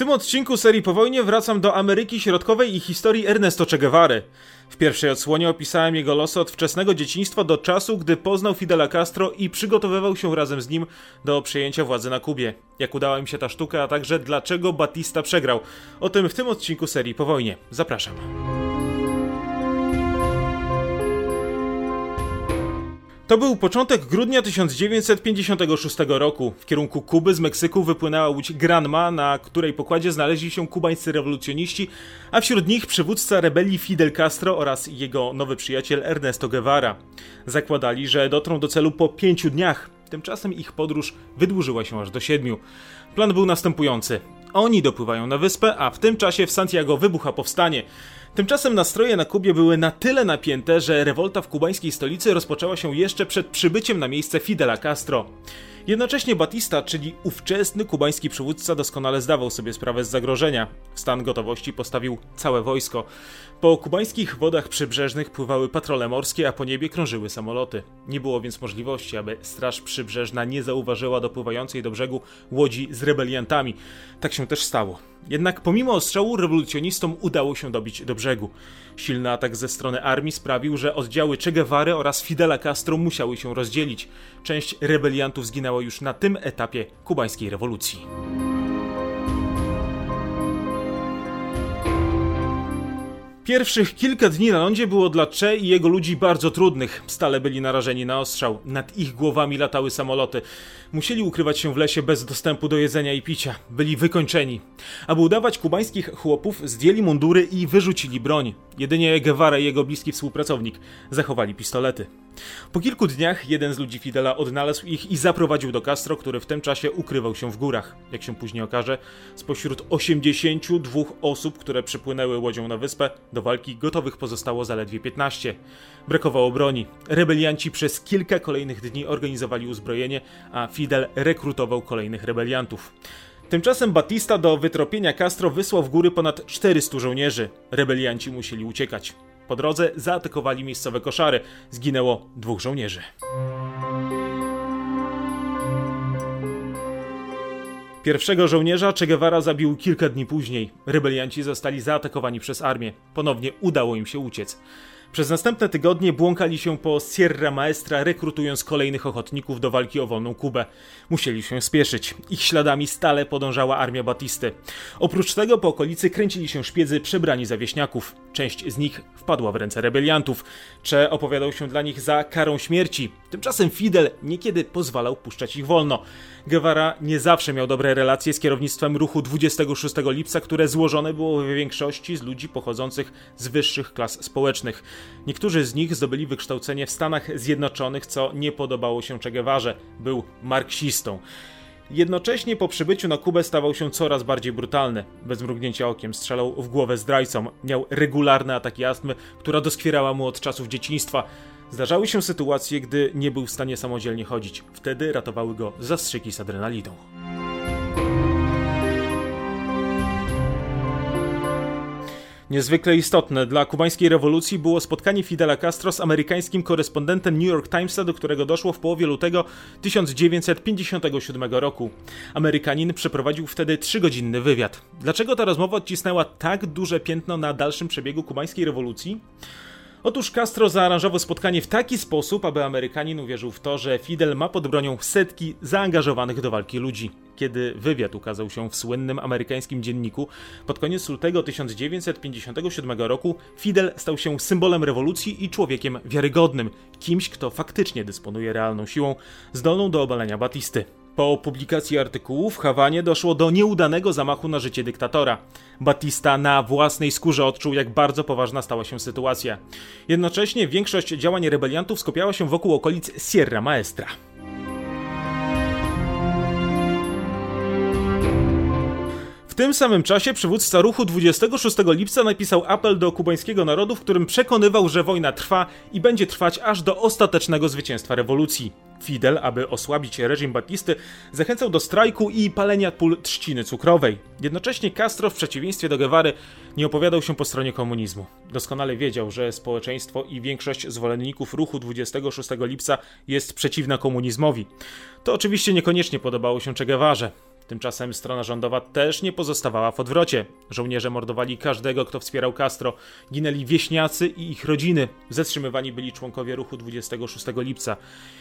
tym odcinku serii po wojnie wracam do Ameryki Środkowej i historii Ernesto Che Guevary. W pierwszej odsłonie opisałem jego losy od wczesnego dzieciństwa do czasu, gdy poznał Fidela Castro i przygotowywał się razem z nim do przejęcia władzy na Kubie. Jak udała im się ta sztuka, a także dlaczego Batista przegrał. O tym w tym odcinku serii po wojnie. Zapraszam. To był początek grudnia 1956 roku. W kierunku Kuby z Meksyku wypłynęła łódź Granma, na której pokładzie znaleźli się kubańscy rewolucjoniści, a wśród nich przywódca rebelii Fidel Castro oraz jego nowy przyjaciel Ernesto Guevara. Zakładali, że dotrą do celu po pięciu dniach. Tymczasem ich podróż wydłużyła się aż do siedmiu. Plan był następujący. Oni dopływają na wyspę, a w tym czasie w Santiago wybucha powstanie. Tymczasem nastroje na Kubie były na tyle napięte, że rewolta w kubańskiej stolicy rozpoczęła się jeszcze przed przybyciem na miejsce Fidela Castro. Jednocześnie Batista, czyli ówczesny kubański przywódca, doskonale zdawał sobie sprawę z zagrożenia. W stan gotowości postawił całe wojsko. Po kubańskich wodach przybrzeżnych pływały patrole morskie, a po niebie krążyły samoloty. Nie było więc możliwości, aby Straż Przybrzeżna nie zauważyła dopływającej do brzegu łodzi z rebeliantami. Tak się też stało. Jednak pomimo ostrzału rewolucjonistom udało się dobić do brzegu. Silny atak ze strony armii sprawił, że oddziały Che Guevary oraz Fidela Castro musiały się rozdzielić. Część rebeliantów zginęła już na tym etapie kubańskiej rewolucji. Pierwszych kilka dni na lądzie było dla Che i jego ludzi bardzo trudnych. Stale byli narażeni na ostrzał. Nad ich głowami latały samoloty. Musieli ukrywać się w lesie bez dostępu do jedzenia i picia. Byli wykończeni. Aby udawać kubańskich chłopów, zdjęli mundury i wyrzucili broń. Jedynie Guevara i jego bliski współpracownik zachowali pistolety. Po kilku dniach jeden z ludzi Fidela odnalazł ich i zaprowadził do Castro, który w tym czasie ukrywał się w górach. Jak się później okaże, spośród 82 osób, które przypłynęły łodzią na wyspę, do walki gotowych pozostało zaledwie 15. Brakowało broni. Rebelianci przez kilka kolejnych dni organizowali uzbrojenie, a Fidel rekrutował kolejnych rebeliantów. Tymczasem Batista do wytropienia Castro wysłał w góry ponad 400 żołnierzy. Rebelianci musieli uciekać. Po drodze zaatakowali miejscowe koszary. Zginęło dwóch żołnierzy. Pierwszego żołnierza Che Guevara zabił kilka dni później. Rebelianci zostali zaatakowani przez armię. Ponownie udało im się uciec. Przez następne tygodnie błąkali się po Sierra Maestra, rekrutując kolejnych ochotników do walki o wolną Kubę. Musieli się spieszyć. Ich śladami stale podążała armia Batisty. Oprócz tego po okolicy kręcili się szpiedzy przebrani za wieśniaków. Część z nich wpadła w ręce rebeliantów. Cze opowiadał się dla nich za karą śmierci. Tymczasem Fidel niekiedy pozwalał puszczać ich wolno. Guevara nie zawsze miał dobre relacje z kierownictwem ruchu 26 lipca, które złożone było w większości z ludzi pochodzących z wyższych klas społecznych. Niektórzy z nich zdobyli wykształcenie w Stanach Zjednoczonych, co nie podobało się Che Guevarze. Był marksistą. Jednocześnie po przybyciu na Kubę stawał się coraz bardziej brutalny. Bez mrugnięcia okiem strzelał w głowę zdrajcom. Miał regularne ataki astmy, która doskwierała mu od czasów dzieciństwa. Zdarzały się sytuacje, gdy nie był w stanie samodzielnie chodzić. Wtedy ratowały go zastrzyki z adrenaliną. Niezwykle istotne dla kubańskiej rewolucji było spotkanie Fidela Castro z amerykańskim korespondentem New York Timesa, do którego doszło w połowie lutego 1957 roku. Amerykanin przeprowadził wtedy trzygodzinny wywiad. Dlaczego ta rozmowa odcisnęła tak duże piętno na dalszym przebiegu kubańskiej rewolucji? Otóż Castro zaaranżował spotkanie w taki sposób, aby Amerykanin uwierzył w to, że Fidel ma pod bronią setki zaangażowanych do walki ludzi. Kiedy wywiad ukazał się w słynnym amerykańskim dzienniku, pod koniec lutego 1957 roku Fidel stał się symbolem rewolucji i człowiekiem wiarygodnym, kimś, kto faktycznie dysponuje realną siłą, zdolną do obalenia Batisty. Po publikacji artykułu w Hawanie doszło do nieudanego zamachu na życie dyktatora. Batista na własnej skórze odczuł, jak bardzo poważna stała się sytuacja. Jednocześnie większość działań rebeliantów skupiała się wokół okolic Sierra Maestra. Tym samym czasie przywódca ruchu 26 lipca napisał apel do kubańskiego narodu, w którym przekonywał, że wojna trwa i będzie trwać aż do ostatecznego zwycięstwa rewolucji. Fidel, aby osłabić reżim Batisty, zachęcał do strajku i palenia pól trzciny cukrowej. Jednocześnie Castro, w przeciwieństwie do Guevary, nie opowiadał się po stronie komunizmu. Doskonale wiedział, że społeczeństwo i większość zwolenników ruchu 26 lipca jest przeciwna komunizmowi. To oczywiście niekoniecznie podobało się Che Guevarze. Tymczasem strona rządowa też nie pozostawała w odwrocie. Żołnierze mordowali każdego, kto wspierał Castro. Ginęli wieśniacy i ich rodziny. Zatrzymywani byli członkowie ruchu 26 lipca.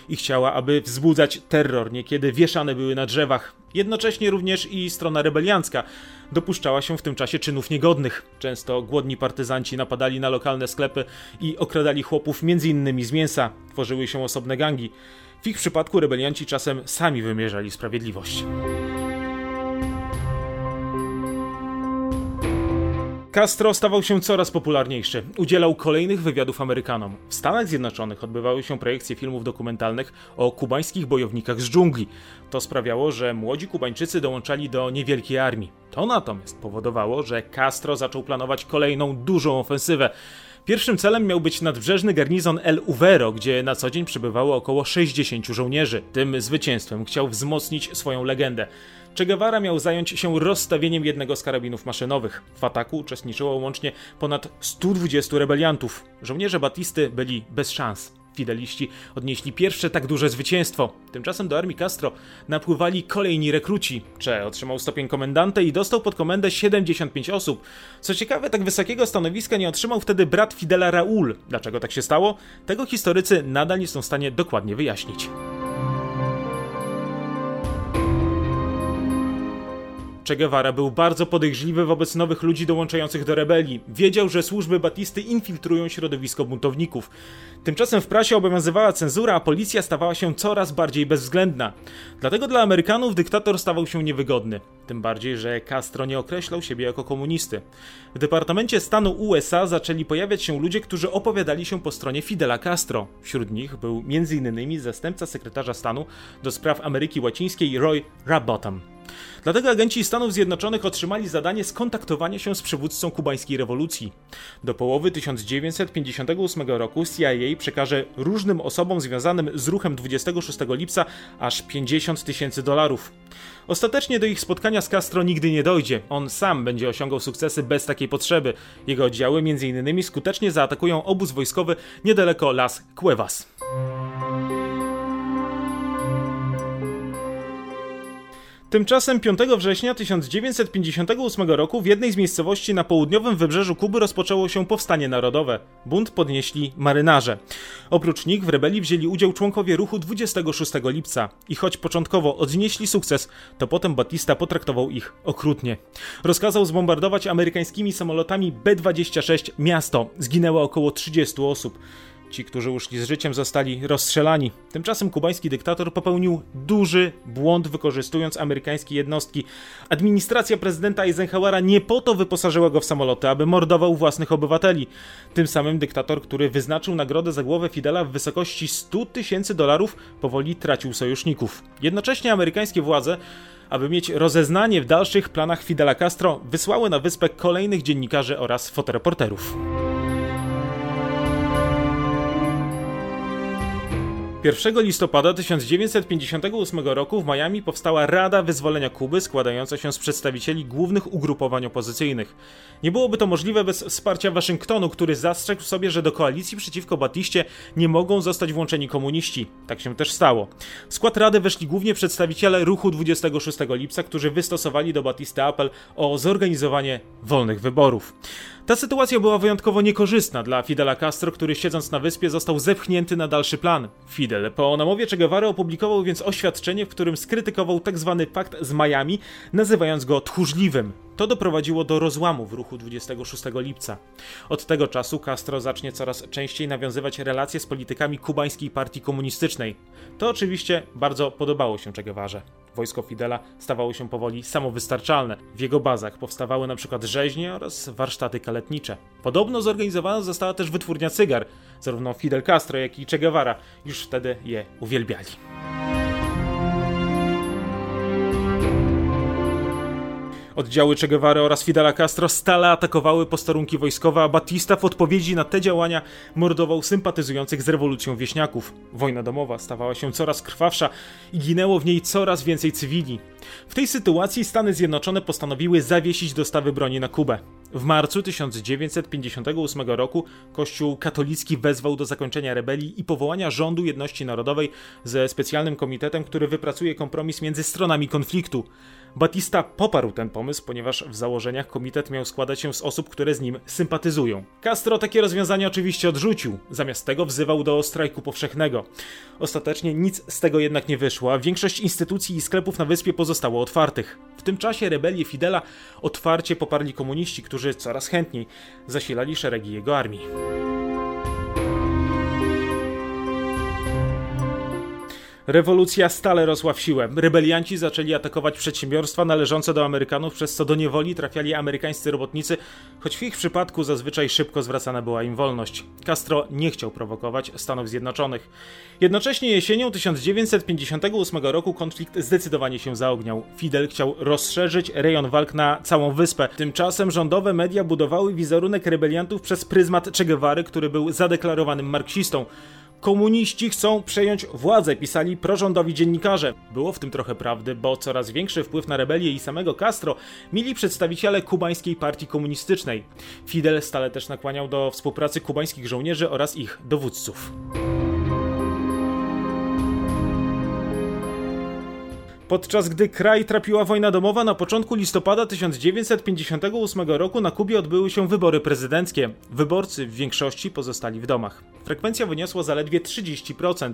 Ich chciała, aby wzbudzać terror, niekiedy wieszane były na drzewach. Jednocześnie również i strona rebeliancka dopuszczała się w tym czasie czynów niegodnych. Często głodni partyzanci napadali na lokalne sklepy i okradali chłopów m.in. z mięsa. Tworzyły się osobne gangi. W ich przypadku rebelianci czasem sami wymierzali sprawiedliwość. Castro stawał się coraz popularniejszy. Udzielał kolejnych wywiadów Amerykanom. W Stanach Zjednoczonych odbywały się projekcje filmów dokumentalnych o kubańskich bojownikach z dżungli. To sprawiało, że młodzi Kubańczycy dołączali do niewielkiej armii. To natomiast powodowało, że Castro zaczął planować kolejną dużą ofensywę. Pierwszym celem miał być nadbrzeżny garnizon El Uvero, gdzie na co dzień przebywało około 60 żołnierzy. Tym zwycięstwem chciał wzmocnić swoją legendę. Che Guevara miał zająć się rozstawieniem jednego z karabinów maszynowych. W ataku uczestniczyło łącznie ponad 120 rebeliantów. Żołnierze Batisty byli bez szans. Fideliści odnieśli pierwsze tak duże zwycięstwo. Tymczasem do armii Castro napływali kolejni rekruci. Che otrzymał stopień komendanta i dostał pod komendę 75 osób. Co ciekawe, tak wysokiego stanowiska nie otrzymał wtedy brat Fidela Raul. Dlaczego tak się stało? Tego historycy nadal nie są w stanie dokładnie wyjaśnić. Che Guevara był bardzo podejrzliwy wobec nowych ludzi dołączających do rebelii. Wiedział, że służby Batisty infiltrują środowisko buntowników. Tymczasem w prasie obowiązywała cenzura, a policja stawała się coraz bardziej bezwzględna. Dlatego dla Amerykanów dyktator stawał się niewygodny. Tym bardziej, że Castro nie określał siebie jako komunisty. W Departamencie Stanu USA zaczęli pojawiać się ludzie, którzy opowiadali się po stronie Fidela Castro. Wśród nich był m.in. zastępca sekretarza stanu do spraw Ameryki Łacińskiej Roy Rabottam. Dlatego agenci Stanów Zjednoczonych otrzymali zadanie skontaktowania się z przywódcą kubańskiej rewolucji. Do połowy 1958 roku CIA przekaże różnym osobom związanym z ruchem 26 lipca aż 50 tysięcy dolarów. Ostatecznie do ich spotkania z Castro nigdy nie dojdzie. On sam będzie osiągał sukcesy bez takiej potrzeby. Jego oddziały m.in. skutecznie zaatakują obóz wojskowy niedaleko Las Cuevas. Tymczasem 5 września 1958 roku w jednej z miejscowości na południowym wybrzeżu Kuby rozpoczęło się powstanie narodowe. Bunt podnieśli marynarze. Oprócz nich w rebelii wzięli udział członkowie ruchu 26 lipca. I choć początkowo odnieśli sukces, to potem Batista potraktował ich okrutnie. Rozkazał zbombardować amerykańskimi samolotami B-26 miasto. Zginęło około 30 osób. Ci, którzy uszli z życiem, zostali rozstrzelani. Tymczasem kubański dyktator popełnił duży błąd, wykorzystując amerykańskie jednostki. Administracja prezydenta Eisenhowera nie po to wyposażyła go w samoloty, aby mordował własnych obywateli. Tym samym dyktator, który wyznaczył nagrodę za głowę Fidela w wysokości 100 tysięcy dolarów, powoli tracił sojuszników. Jednocześnie amerykańskie władze aby mieć rozeznanie w dalszych planach Fidela Castro, wysłały na wyspę kolejnych dziennikarzy oraz fotoreporterów. 1 listopada 1958 roku w Miami powstała Rada Wyzwolenia Kuby składająca się z przedstawicieli głównych ugrupowań opozycyjnych. Nie byłoby to możliwe bez wsparcia Waszyngtonu, który zastrzegł sobie, że do koalicji przeciwko Batiście nie mogą zostać włączeni komuniści. Tak się też stało. W skład Rady weszli głównie przedstawiciele ruchu 26 lipca, którzy wystosowali do Batisty apel o zorganizowanie wolnych wyborów. Ta sytuacja była wyjątkowo niekorzystna dla Fidela Castro, który siedząc na wyspie został zepchnięty na dalszy plan. Fidel po namowie Che Guevara opublikował więc oświadczenie, w którym skrytykował tzw. Tak pakt z Miami, nazywając go tchórzliwym. To doprowadziło do rozłamu w ruchu 26 lipca. Od tego czasu Castro zacznie coraz częściej nawiązywać relacje z politykami kubańskiej partii komunistycznej. To oczywiście bardzo podobało się Che Guevarze. Wojsko Fidela stawało się powoli samowystarczalne. W jego bazach powstawały przykład rzeźnie oraz warsztaty kaletnicze. Podobno zorganizowana została też wytwórnia cygar. Zarówno Fidel Castro, jak i Che Guevara już wtedy je uwielbiali. Oddziały Che Guevara oraz Fidela Castro stale atakowały posterunki wojskowe, a Batista w odpowiedzi na te działania mordował sympatyzujących z rewolucją wieśniaków. Wojna domowa stawała się coraz krwawsza i ginęło w niej coraz więcej cywili. W tej sytuacji Stany Zjednoczone postanowiły zawiesić dostawy broni na Kubę. W marcu 1958 roku Kościół katolicki wezwał do zakończenia rebelii i powołania rządu jedności narodowej ze specjalnym komitetem, który wypracuje kompromis między stronami konfliktu. Batista poparł ten pomysł, ponieważ w założeniach komitet miał składać się z osób, które z nim sympatyzują. Castro takie rozwiązanie oczywiście odrzucił, zamiast tego wzywał do strajku powszechnego. Ostatecznie nic z tego jednak nie wyszło, a większość instytucji i sklepów na wyspie pozostało otwartych. W tym czasie rebelię Fidela otwarcie poparli komuniści, którzy coraz chętniej zasilali szeregi jego armii. Rewolucja stale rosła w siłę. Rebelianci zaczęli atakować przedsiębiorstwa należące do Amerykanów, przez co do niewoli trafiali amerykańscy robotnicy, choć w ich przypadku zazwyczaj szybko zwracana była im wolność. Castro nie chciał prowokować Stanów Zjednoczonych. Jednocześnie jesienią 1958 roku konflikt zdecydowanie się zaogniał. Fidel chciał rozszerzyć rejon walk na całą wyspę. Tymczasem rządowe media budowały wizerunek rebeliantów przez pryzmat Che Guevary, który był zadeklarowanym marksistą. Komuniści chcą przejąć władzę, pisali prorządowi dziennikarze. Było w tym trochę prawdy, bo coraz większy wpływ na rebelię i samego Castro mieli przedstawiciele kubańskiej partii komunistycznej. Fidel stale też nakłaniał do współpracy kubańskich żołnierzy oraz ich dowódców. Podczas gdy kraj trapiła wojna domowa, na początku listopada 1958 roku na Kubie odbyły się wybory prezydenckie. Wyborcy w większości pozostali w domach. Frekwencja wyniosła zaledwie 30%.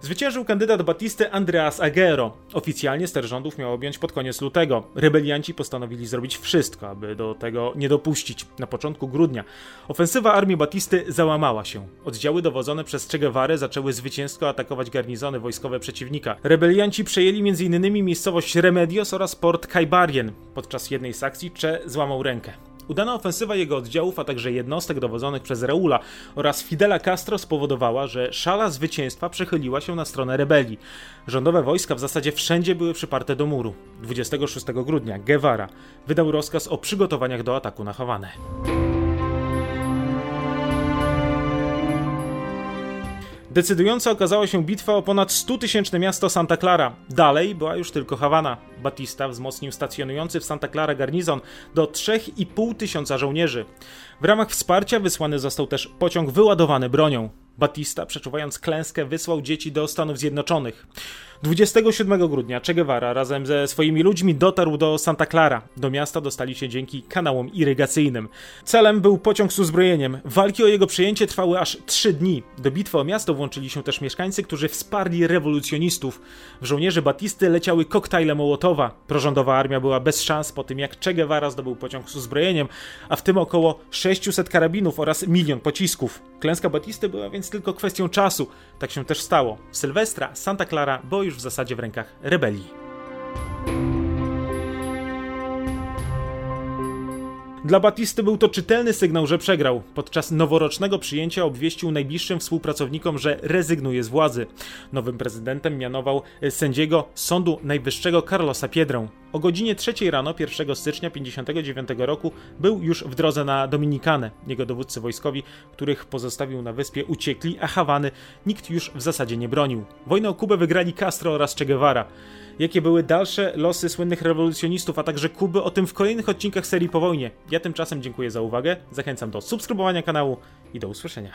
Zwyciężył kandydat Batisty Andreas Aguero. Oficjalnie ster rządów miał objąć pod koniec lutego. Rebelianci postanowili zrobić wszystko, aby do tego nie dopuścić. Na początku grudnia ofensywa armii Batisty załamała się. Oddziały dowodzone przez Che Guevara zaczęły zwycięsko atakować garnizony wojskowe przeciwnika. Rebelianci przejęli m.in. miejscowość Remedios oraz port Kaibarien. Podczas jednej z akcji Che złamał rękę. Udana ofensywa jego oddziałów, a także jednostek dowodzonych przez Raula oraz Fidela Castro spowodowała, że szala zwycięstwa przechyliła się na stronę rebelii. Rządowe wojska w zasadzie wszędzie były przyparte do muru. 26 grudnia Guevara wydał rozkaz o przygotowaniach do ataku na Hawanę. Decydująca okazała się bitwa o ponad 100-tysięczne miasto Santa Clara. Dalej była już tylko Hawana. Batista wzmocnił stacjonujący w Santa Clara garnizon do 3,5 tysiąca żołnierzy. W ramach wsparcia wysłany został też pociąg wyładowany bronią. Batista, przeczuwając klęskę, wysłał dzieci do Stanów Zjednoczonych. 27 grudnia Che Guevara razem ze swoimi ludźmi dotarł do Santa Clara. Do miasta dostali się dzięki kanałom irygacyjnym. Celem był pociąg z uzbrojeniem. Walki o jego przyjęcie trwały aż 3 dni. Do bitwy o miasto włączyli się też mieszkańcy, którzy wsparli rewolucjonistów. W żołnierzy Batisty leciały koktajle Mołotowa. Prorządowa armia była bez szans po tym, jak Che Guevara zdobył pociąg z uzbrojeniem, a w tym około 600 karabinów oraz milion pocisków. Klęska Batisty była więc tylko kwestią czasu. Tak się też stało. Sylwestra, Santa Clara, bo już w zasadzie w rękach rebelii. Dla Batisty był to czytelny sygnał, że przegrał. Podczas noworocznego przyjęcia obwieścił najbliższym współpracownikom, że rezygnuje z władzy. Nowym prezydentem mianował sędziego Sądu Najwyższego Carlosa Piedrę. O godzinie 3 rano 1 stycznia 1959 roku był już w drodze na Dominikanę. Jego dowódcy wojskowi, których pozostawił na wyspie, uciekli, a Hawany nikt już w zasadzie nie bronił. Wojnę o Kubę wygrali Castro oraz Che Guevara. Jakie były dalsze losy słynnych rewolucjonistów, a także Kuby, o tym w kolejnych odcinkach serii po wojnie. Ja tymczasem dziękuję za uwagę, zachęcam do subskrybowania kanału i do usłyszenia.